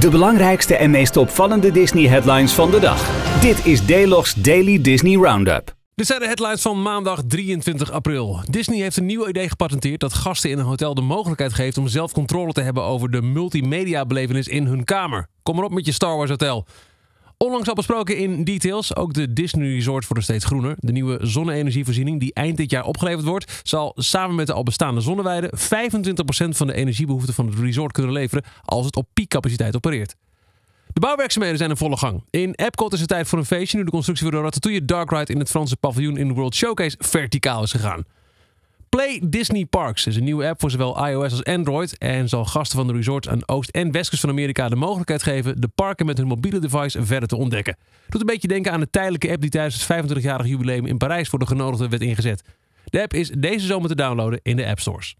De belangrijkste en meest opvallende Disney-headlines van de dag. Dit is Daylogs Daily Disney Roundup. Dit zijn de headlines van maandag 23 april. Disney heeft een nieuw idee gepatenteerd dat gasten in een hotel de mogelijkheid geeft om zelf controle te hebben over de multimedia-belevenis in hun kamer. Kom maar op met je Star Wars Hotel. Onlangs al besproken in details, ook de Disney Resort wordt steeds groener. De nieuwe zonne-energievoorziening die eind dit jaar opgeleverd wordt, zal samen met de al bestaande zonneweiden 25% van de energiebehoefte van het resort kunnen leveren als het op piekcapaciteit opereert. De bouwwerkzaamheden zijn in volle gang. In Epcot is het tijd voor een feestje nu de constructie voor de Ratatouille Dark Ride in het Franse paviljoen in de World Showcase verticaal is gegaan. Play Disney Parks is een nieuwe app voor zowel iOS als Android en zal gasten van de resorts aan Oost- en Westkust van Amerika de mogelijkheid geven de parken met hun mobiele device verder te ontdekken. Doet een beetje denken aan de tijdelijke app die tijdens het 25-jarig jubileum in Parijs voor de genodigden werd ingezet. De app is deze zomer te downloaden in de App Stores.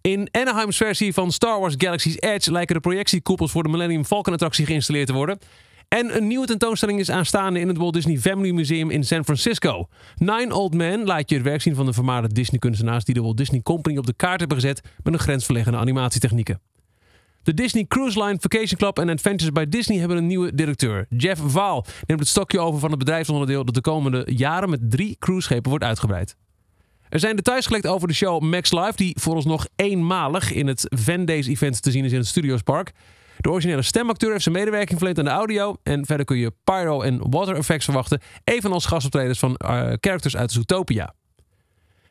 In Anaheim's versie van Star Wars Galaxy's Edge lijken de projectiekoepels voor de Millennium Falcon attractie geïnstalleerd te worden. En een nieuwe tentoonstelling is aanstaande in het Walt Disney Family Museum in San Francisco. Nine Old Men laat je het werk zien van de vermaarde Disney-kunstenaars die de Walt Disney Company op de kaart hebben gezet met een grensverleggende animatietechnieken. De Disney Cruise Line Vacation Club en Adventures by Disney hebben een nieuwe directeur. Jeff Vaal neemt het stokje over van het bedrijfsonderdeel dat de komende jaren met drie cruiseschepen wordt uitgebreid. Er zijn details gelekt over de show Max Live, die vooralsnog eenmalig in het Van Days event te zien is in het Studios Park. De originele stemacteur heeft zijn medewerking verleend aan de audio. En verder kun je pyro en water effects verwachten. Evenals gastoptredens van uh, characters uit Zootopia.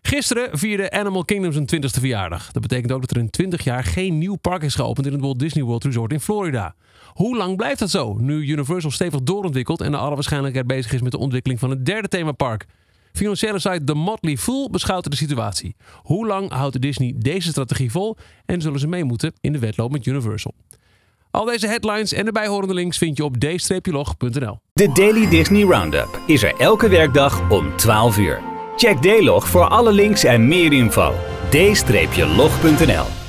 Gisteren vierde Animal Kingdom zijn 20ste verjaardag. Dat betekent ook dat er in 20 jaar geen nieuw park is geopend in het Walt Disney World Resort in Florida. Hoe lang blijft dat zo? Nu Universal stevig doorontwikkelt en naar alle waarschijnlijkheid bezig is met de ontwikkeling van het derde themapark. Financiële site The Motley Fool beschouwt de situatie. Hoe lang houdt Disney deze strategie vol en zullen ze mee moeten in de wedloop met Universal? Al deze headlines en de bijhorende links vind je op d-log.nl. De Daily Disney Roundup is er elke werkdag om 12 uur. Check D-log voor alle links en meer info. d-log.nl